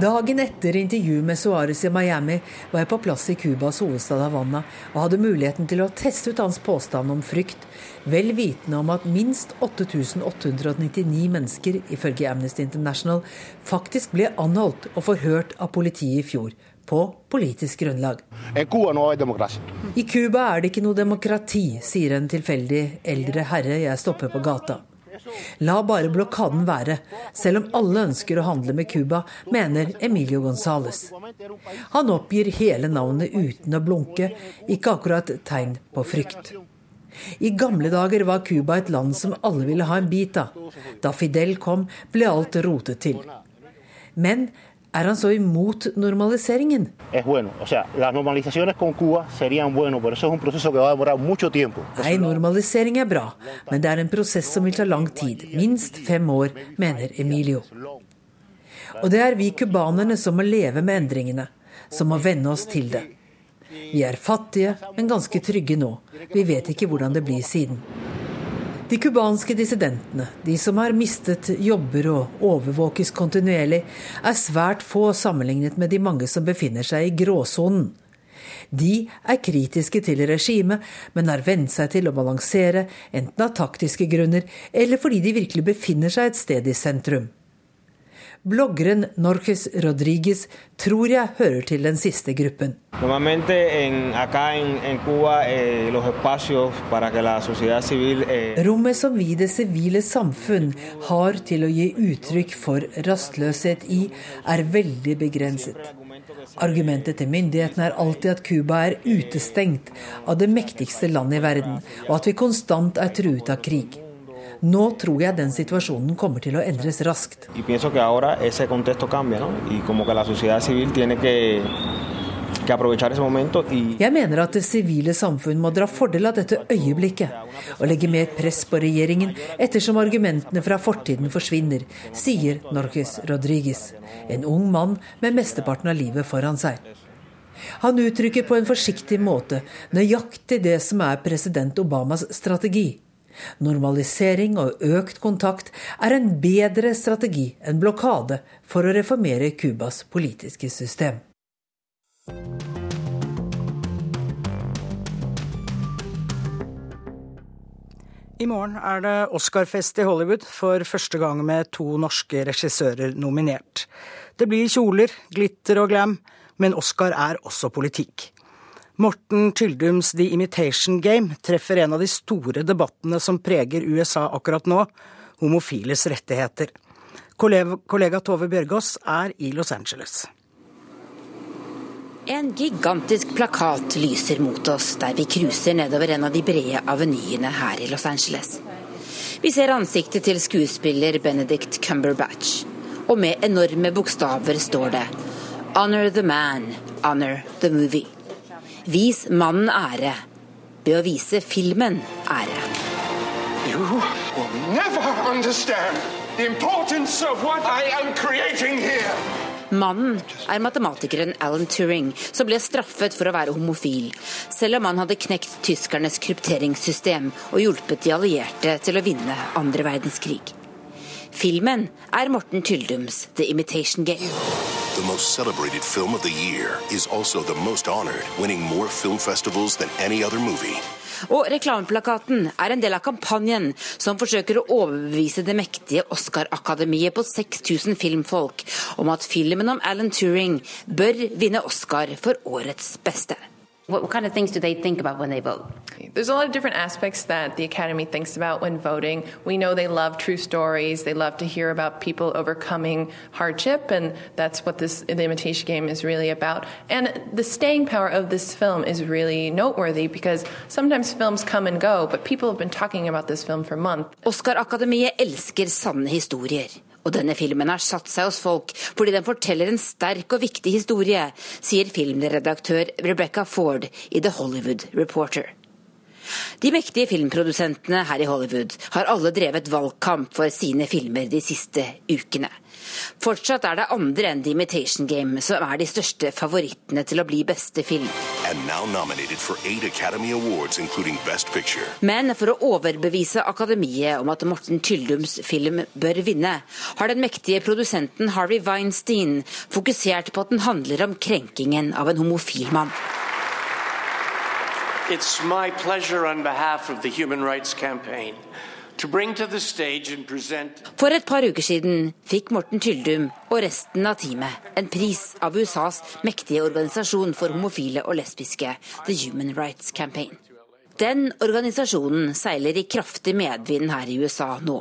Dagen etter intervjuet med Suárez i Miami var jeg på plass i Cubas hovedstad Havanna og hadde muligheten til å teste ut hans påstand om frykt, vel vitende om at minst 8899 mennesker, ifølge Amnesty International, faktisk ble anholdt og forhørt av politiet i fjor. På politisk grunnlag. I Cuba er det ikke noe demokrati, sier en tilfeldig eldre herre jeg stopper på gata. La bare blokaden være, selv om alle ønsker å handle med Cuba, mener Emilio Gonzales. Han oppgir hele navnet uten å blunke, ikke akkurat tegn på frykt. I gamle dager var Cuba et land som alle ville ha en bit av. Da Fidel kom, ble alt rotet til. Men er han så imot normaliseringen? Nei, normalisering er bra, men det er en prosess som vil ta lang tid. Minst fem år, mener Emilio. Og det er vi cubanerne som må leve med endringene, som må venne oss til det. Vi er fattige, men ganske trygge nå. Vi vet ikke hvordan det blir siden. De cubanske dissidentene, de som har mistet jobber og overvåkes kontinuerlig, er svært få sammenlignet med de mange som befinner seg i gråsonen. De er kritiske til regimet, men har vent seg til å balansere, enten av taktiske grunner eller fordi de virkelig befinner seg et sted i sentrum. Bloggeren Norges Rodriguez tror jeg hører til den siste gruppen. Eh, Rommet som vi i det sivile samfunn har til å gi uttrykk for rastløshet i, er veldig begrenset. Argumentet til myndighetene er alltid at Cuba er utestengt av det mektigste landet i verden, og at vi konstant er truet av krig. Nå tror jeg den situasjonen kommer til å endres raskt. Jeg mener at det sivile samfunn må dra fordel av dette øyeblikket og legge mer press på regjeringen ettersom argumentene fra fortiden forsvinner, sier Norges Rodriguez, en ung mann med mesteparten av livet foran seg. Han uttrykker på en forsiktig måte nøyaktig det som er president Obamas strategi. Normalisering og økt kontakt er en bedre strategi enn blokade for å reformere Cubas politiske system. I morgen er det Oscarfest i Hollywood, for første gang med to norske regissører nominert. Det blir kjoler, glitter og glam, men Oscar er også politikk. Morten Tyldums The Imitation Game treffer en av de store debattene som preger USA akkurat nå, homofiles rettigheter. Kollega, Tove Bjørgaas er i Los Angeles. En gigantisk plakat lyser mot oss der vi cruiser nedover en av de brede avenyene her i Los Angeles. Vi ser ansiktet til skuespiller Benedict Cumberbatch, og med enorme bokstaver står det 'Honor the man, honor the movie'. Vis mannen ære ved å vise filmen ære. You will never understand the importance of what I am creating here. Mannen er matematikeren Alan Turing, som ble straffet for å være homofil, selv om han hadde knekt tyskernes krypteringssystem og hjulpet de allierte til å vinne andre verdenskrig. Filmen er Morten Tyldums The Imitation Game the most celebrated film of the year, is also the most honored, winning more film festivals than any other movie. Og reklameplakaten er en del av kampanjen som forsøker å overbevise det mektige Oscar-akademiet på 6000 filmfolk om at filmen om Alan Turing bør vinne Oscar for årets beste. What kind of things do they think about when they vote? There's a lot of different aspects that the Academy thinks about when voting. We know they love true stories. They love to hear about people overcoming hardship, and that's what this the Imitation Game is really about. And the staying power of this film is really noteworthy because sometimes films come and go, but people have been talking about this film for months. Oscar-akademiet elsker sanne historier. Og denne filmen har satt seg hos folk fordi den forteller en sterk og viktig historie, sier filmredaktør Rebecca Ford i The Hollywood Reporter. De mektige filmprodusentene her i Hollywood har alle drevet valgkamp for sine filmer de siste ukene. Fortsatt er det andre enn The Imitation Game som er de største favorittene til å bli beste film. Awards, Men for å overbevise Akademiet om at Morten Tyldums film bør vinne, har den mektige produsenten Harvey Weinstein fokusert på at den handler om krenkingen av en homofil mann. It's my pleasure on behalf of the Human Rights Campaign for et par uker siden fikk Morten Tyldum og resten av teamet en pris av USAs mektige organisasjon for homofile og lesbiske, The Human Rights Campaign. Den organisasjonen seiler i kraftig medvind her i USA nå.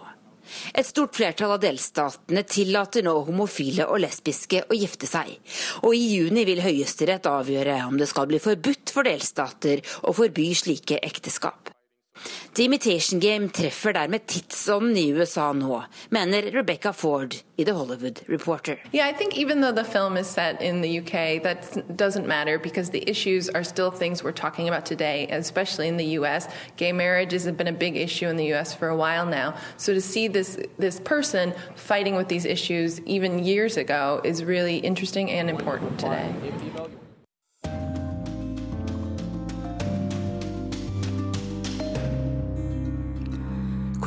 Et stort flertall av delstatene tillater nå homofile og lesbiske å gifte seg. Og i juni vil Høyesterett avgjøre om det skal bli forbudt for delstater å forby slike ekteskap. The Imitation Game treffer dermed tidsånden i USA nå, mener Rebecca Ford i The Hollywood Reporter. Yeah, I think even though the film is set in the UK, that doesn't matter because the issues are still things we're talking about today, especially in the US. Gay marriage has been a big issue in the US for a while now. So to see this this person fighting with these issues even years ago is really interesting and important today.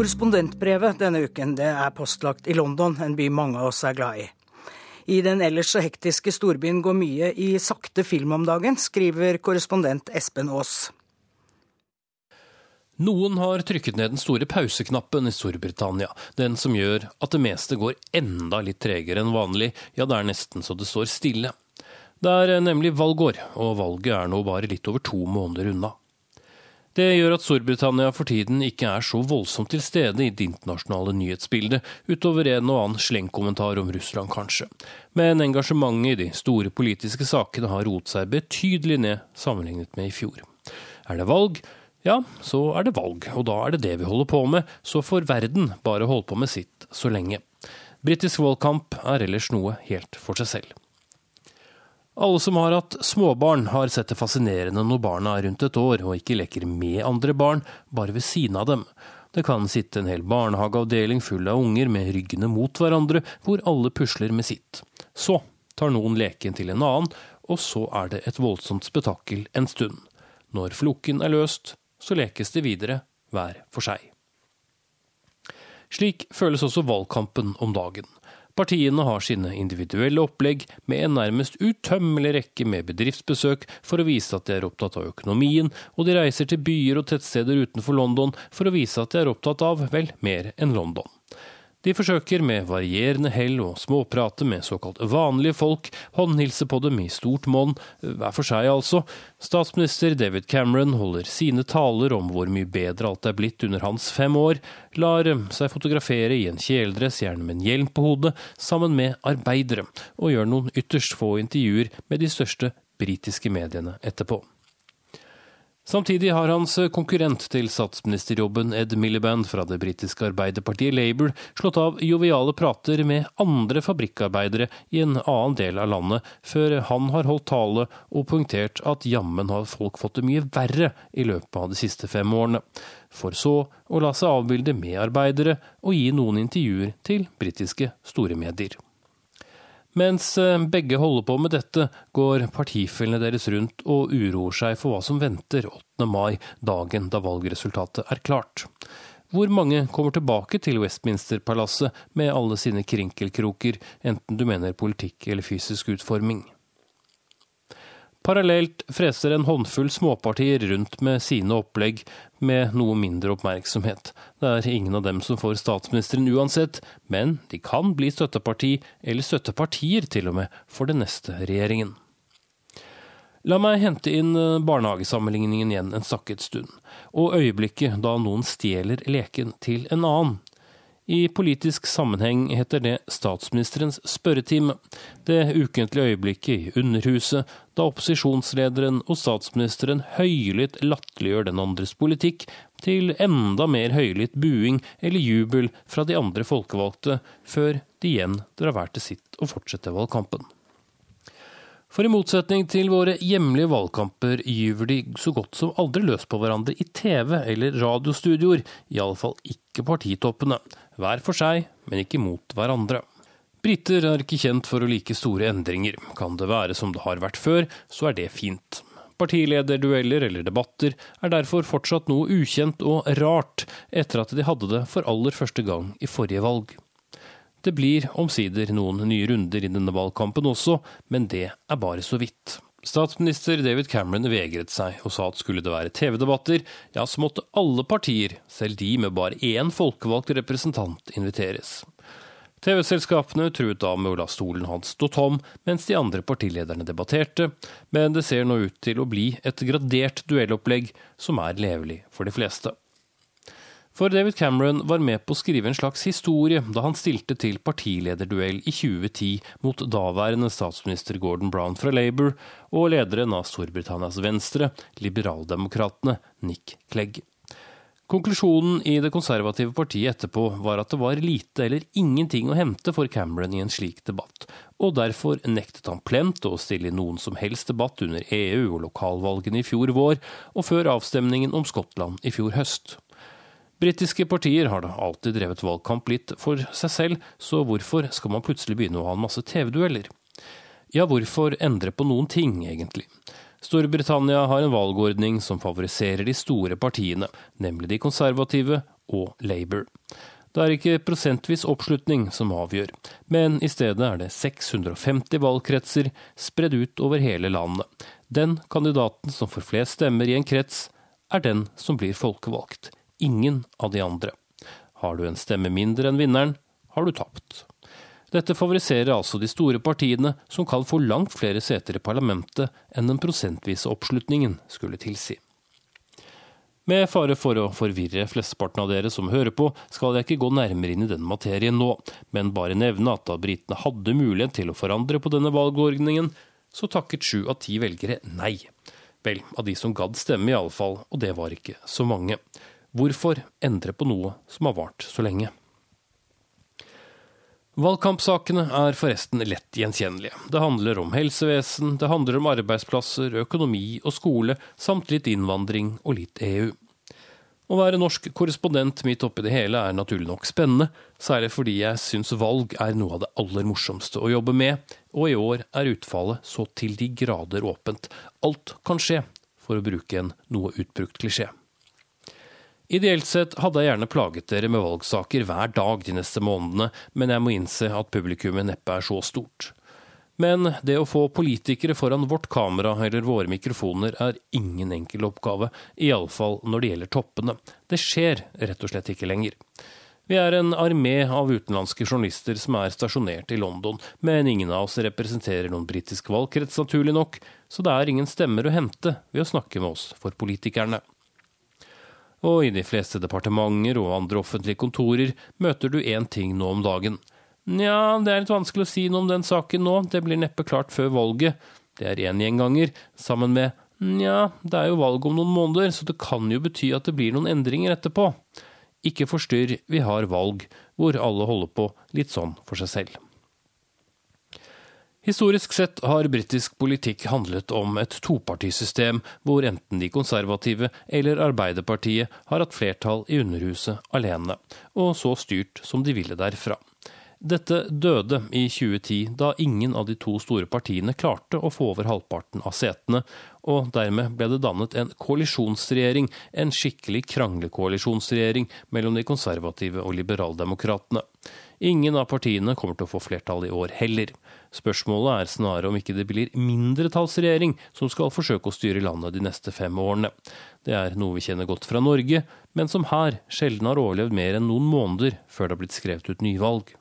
Korrespondentbrevet denne uken det er postlagt i London, en by mange av oss er glad i. I den ellers så hektiske storbyen går mye i sakte film om dagen, skriver korrespondent Espen Aas. Noen har trykket ned den store pauseknappen i Storbritannia, den som gjør at det meste går enda litt tregere enn vanlig, ja det er nesten så det står stille. Det er nemlig valgår, og valget er nå bare litt over to måneder unna. Det gjør at Storbritannia for tiden ikke er så voldsomt til stede i det internasjonale nyhetsbildet, utover en og annen slengkommentar om Russland, kanskje. Men engasjementet i de store politiske sakene har roet seg betydelig ned sammenlignet med i fjor. Er det valg? Ja, så er det valg, og da er det det vi holder på med, så får verden bare holde på med sitt så lenge. Britisk valgkamp er ellers noe helt for seg selv. Alle som har hatt småbarn, har sett det fascinerende når barna er rundt et år og ikke leker med andre barn, bare ved siden av dem. Det kan sitte en hel barnehageavdeling full av unger med ryggene mot hverandre, hvor alle pusler med sitt. Så tar noen leken til en annen, og så er det et voldsomt spetakkel en stund. Når floken er løst, så lekes det videre, hver for seg. Slik føles også valgkampen om dagen. Partiene har sine individuelle opplegg med en nærmest utømmelig rekke med bedriftsbesøk for å vise at de er opptatt av økonomien, og de reiser til byer og tettsteder utenfor London for å vise at de er opptatt av, vel, mer enn London. De forsøker med varierende hell å småprate med såkalt vanlige folk, håndhilse på dem i stort monn, hver for seg altså. Statsminister David Cameron holder sine taler om hvor mye bedre alt er blitt under hans fem år, lar seg fotografere i en kjeledress, gjerne med en hjelm på hodet, sammen med arbeidere, og gjør noen ytterst få intervjuer med de største britiske mediene etterpå. Samtidig har hans konkurrent til statsministerjobben, Ed Miliband fra det britiske arbeiderpartiet Labour, slått av joviale prater med andre fabrikkarbeidere i en annen del av landet, før han har holdt tale og poengtert at jammen har folk fått det mye verre i løpet av de siste fem årene. For så å la seg avbilde med arbeidere og gi noen intervjuer til britiske storemedier. Mens eh, begge holder på med dette, går partifellene deres rundt og uroer seg for hva som venter 8. mai, dagen da valgresultatet er klart. Hvor mange kommer tilbake til Westminster-palasset med alle sine krinkelkroker, enten du mener politikk eller fysisk utforming? Parallelt freser en håndfull småpartier rundt med sine opplegg med noe mindre oppmerksomhet. Det er ingen av dem som får statsministeren uansett, men de kan bli støtteparti, eller støttepartier til og med, for den neste regjeringen. La meg hente inn eh, barnehagesammenligningen igjen en sakket stund, og øyeblikket da noen stjeler leken til en annen. I politisk sammenheng heter det statsministerens spørretime, det ukentlige øyeblikket i Underhuset da opposisjonslederen og statsministeren høylytt latterliggjør den andres politikk, til enda mer høylytt buing eller jubel fra de andre folkevalgte, før de igjen drar hver til sitt og fortsetter valgkampen. For i motsetning til våre hjemlige valgkamper gyver de så godt som aldri løs på hverandre i TV- eller radiostudioer, iallfall ikke partitoppene. Hver for seg, men ikke mot hverandre. Briter er ikke kjent for å like store endringer. Kan det være som det har vært før, så er det fint. Partilederdueller eller debatter er derfor fortsatt noe ukjent og rart, etter at de hadde det for aller første gang i forrige valg. Det blir omsider noen nye runder i denne valgkampen også, men det er bare så vidt. Statsminister David Cameron vegret seg og sa at skulle det være TV-debatter, ja, så måtte alle partier, selv de med bare én folkevalgt representant, inviteres. TV-selskapene truet da med å la stolen hans stå tom mens de andre partilederne debatterte, men det ser nå ut til å bli et gradert duellopplegg som er levelig for de fleste. For David Cameron var med på å skrive en slags historie da han stilte til partilederduell i 2010 mot daværende statsminister Gordon Brown fra Labour og lederen av Storbritannias venstre, liberaldemokratene Nick Clegg. Konklusjonen i det konservative partiet etterpå var at det var lite eller ingenting å hente for Cameron i en slik debatt, og derfor nektet han plent å stille i noen som helst debatt under EU og lokalvalgene i fjor vår, og før avstemningen om Skottland i fjor høst. Britiske partier har da alltid drevet valgkamp litt for seg selv, så hvorfor skal man plutselig begynne å ha en masse TV-dueller? Ja, hvorfor endre på noen ting, egentlig? Storbritannia har en valgordning som favoriserer de store partiene, nemlig de konservative og Labour. Det er ikke prosentvis oppslutning som avgjør, men i stedet er det 650 valgkretser spredd ut over hele landet. Den kandidaten som får flest stemmer i en krets, er den som blir folkevalgt ingen av de andre. Har du en stemme mindre enn vinneren, har du tapt. Dette favoriserer altså de store partiene, som kan få langt flere seter i parlamentet enn den prosentvise oppslutningen skulle tilsi. Med fare for å forvirre flesteparten av dere som hører på, skal jeg ikke gå nærmere inn i den materien nå, men bare nevne at da britene hadde mulighet til å forandre på denne valgordningen, så takket sju av ti velgere nei. Vel, av de som gadd stemme iallfall, og det var ikke så mange. Hvorfor endre på noe som har vart så lenge? Valgkampsakene er forresten lett gjenkjennelige. Det handler om helsevesen, det handler om arbeidsplasser, økonomi og skole, samt litt innvandring og litt EU. Å være norsk korrespondent midt oppi det hele er naturlig nok spennende, særlig fordi jeg syns valg er noe av det aller morsomste å jobbe med, og i år er utfallet så til de grader åpent. Alt kan skje, for å bruke en noe utbrukt klisjé. Ideelt sett hadde jeg gjerne plaget dere med valgsaker hver dag de neste månedene, men jeg må innse at publikummet neppe er så stort. Men det å få politikere foran vårt kamera eller våre mikrofoner er ingen enkel oppgave, iallfall når det gjelder toppene. Det skjer rett og slett ikke lenger. Vi er en armé av utenlandske journalister som er stasjonert i London, men ingen av oss representerer noen britisk valgkrets, naturlig nok, så det er ingen stemmer å hente ved å snakke med oss for politikerne og i de fleste departementer og andre offentlige kontorer møter du én ting nå om dagen. Nja, det er litt vanskelig å si noe om den saken nå, det blir neppe klart før valget. Det er én gjenganger, sammen med nja, det er jo valg om noen måneder, så det kan jo bety at det blir noen endringer etterpå. Ikke forstyrr, vi har valg, hvor alle holder på litt sånn for seg selv. Historisk sett har britisk politikk handlet om et topartisystem, hvor enten de konservative eller Arbeiderpartiet har hatt flertall i Underhuset alene, og så styrt som de ville derfra. Dette døde i 2010, da ingen av de to store partiene klarte å få over halvparten av setene, og dermed ble det dannet en koalisjonsregjering, en skikkelig kranglekoalisjonsregjering mellom de konservative og liberaldemokratene. Ingen av partiene kommer til å få flertall i år heller. Spørsmålet er snarere om ikke det blir mindretallsregjering som skal forsøke å styre landet de neste fem årene. Det er noe vi kjenner godt fra Norge, men som her sjelden har overlevd mer enn noen måneder før det har blitt skrevet ut nyvalg.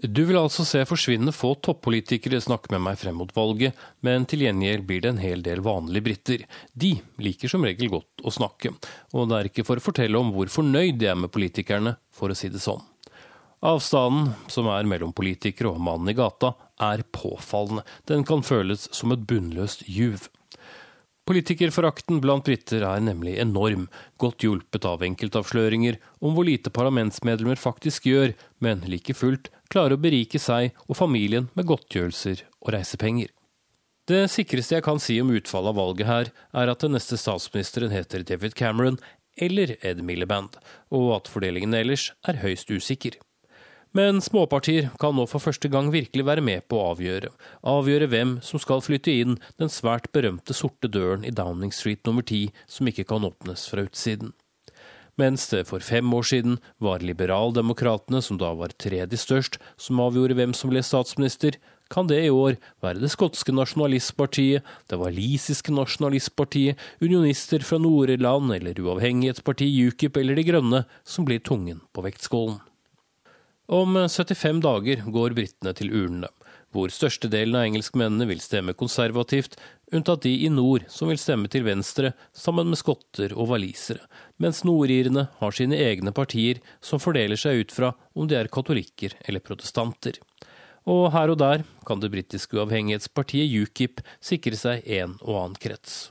Du vil altså se forsvinnende få toppolitikere snakke med meg frem mot valget, men til gjengjeld blir det en hel del vanlige briter. De liker som regel godt å snakke, og det er ikke for å fortelle om hvor fornøyd de er med politikerne, for å si det sånn. Avstanden som er mellom politikere og mannen i gata, er påfallende. Den kan føles som et bunnløst juv. Politikerforakten blant briter er nemlig enorm, godt hjulpet av enkeltavsløringer om hvor lite parlamentsmedlemmer faktisk gjør, men like fullt klarer å berike seg og familien med godtgjørelser og reisepenger. Det sikreste jeg kan si om utfallet av valget her, er at den neste statsministeren heter David Cameron eller Ed Miliband, og at fordelingen ellers er høyst usikker. Men småpartier kan nå for første gang virkelig være med på å avgjøre. Avgjøre hvem som skal flytte inn den svært berømte sorte døren i Downing Street nummer ti, som ikke kan åpnes fra utsiden. Mens det for fem år siden var liberaldemokratene, som da var tredje størst, som avgjorde hvem som ble statsminister, kan det i år være det skotske nasjonalistpartiet, det walisiske nasjonalistpartiet, unionister fra Nord-Irland eller uavhengighetspartiet UKIP eller De Grønne som blir tungen på vektskålen. Om 75 dager går britene til urnene, hvor størstedelen av engelskmennene vil stemme konservativt, unntatt de i nord som vil stemme til venstre sammen med skotter og walisere, mens nordirene har sine egne partier som fordeler seg ut fra om de er katolikker eller protestanter. Og her og der kan det britiske uavhengighetspartiet UKIP sikre seg en og annen krets.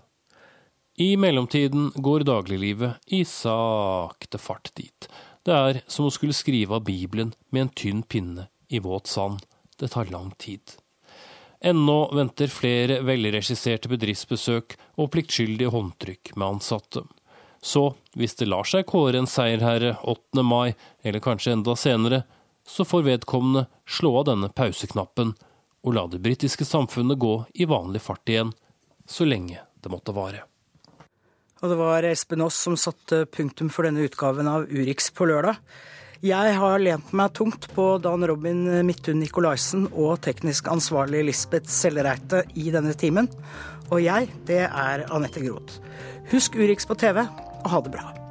I mellomtiden går dagliglivet i sakte fart dit det er som å skulle skrive av Bibelen med en tynn pinne i våt sand. Det tar lang tid. Ennå venter flere velregisserte bedriftsbesøk og pliktskyldige håndtrykk med ansatte. Så, hvis det lar seg kåre en seierherre 8. mai, eller kanskje enda senere, så får vedkommende slå av denne pauseknappen og la det britiske samfunnet gå i vanlig fart igjen, så lenge det måtte vare. Og det var Espen Aas som satte punktum for denne utgaven av Urix på lørdag. Jeg har lent meg tungt på Dan Robin Midthun Nikolaisen og teknisk ansvarlig Lisbeth Sellereite i denne timen. Og jeg, det er Anette Groth. Husk Urix på TV, og ha det bra.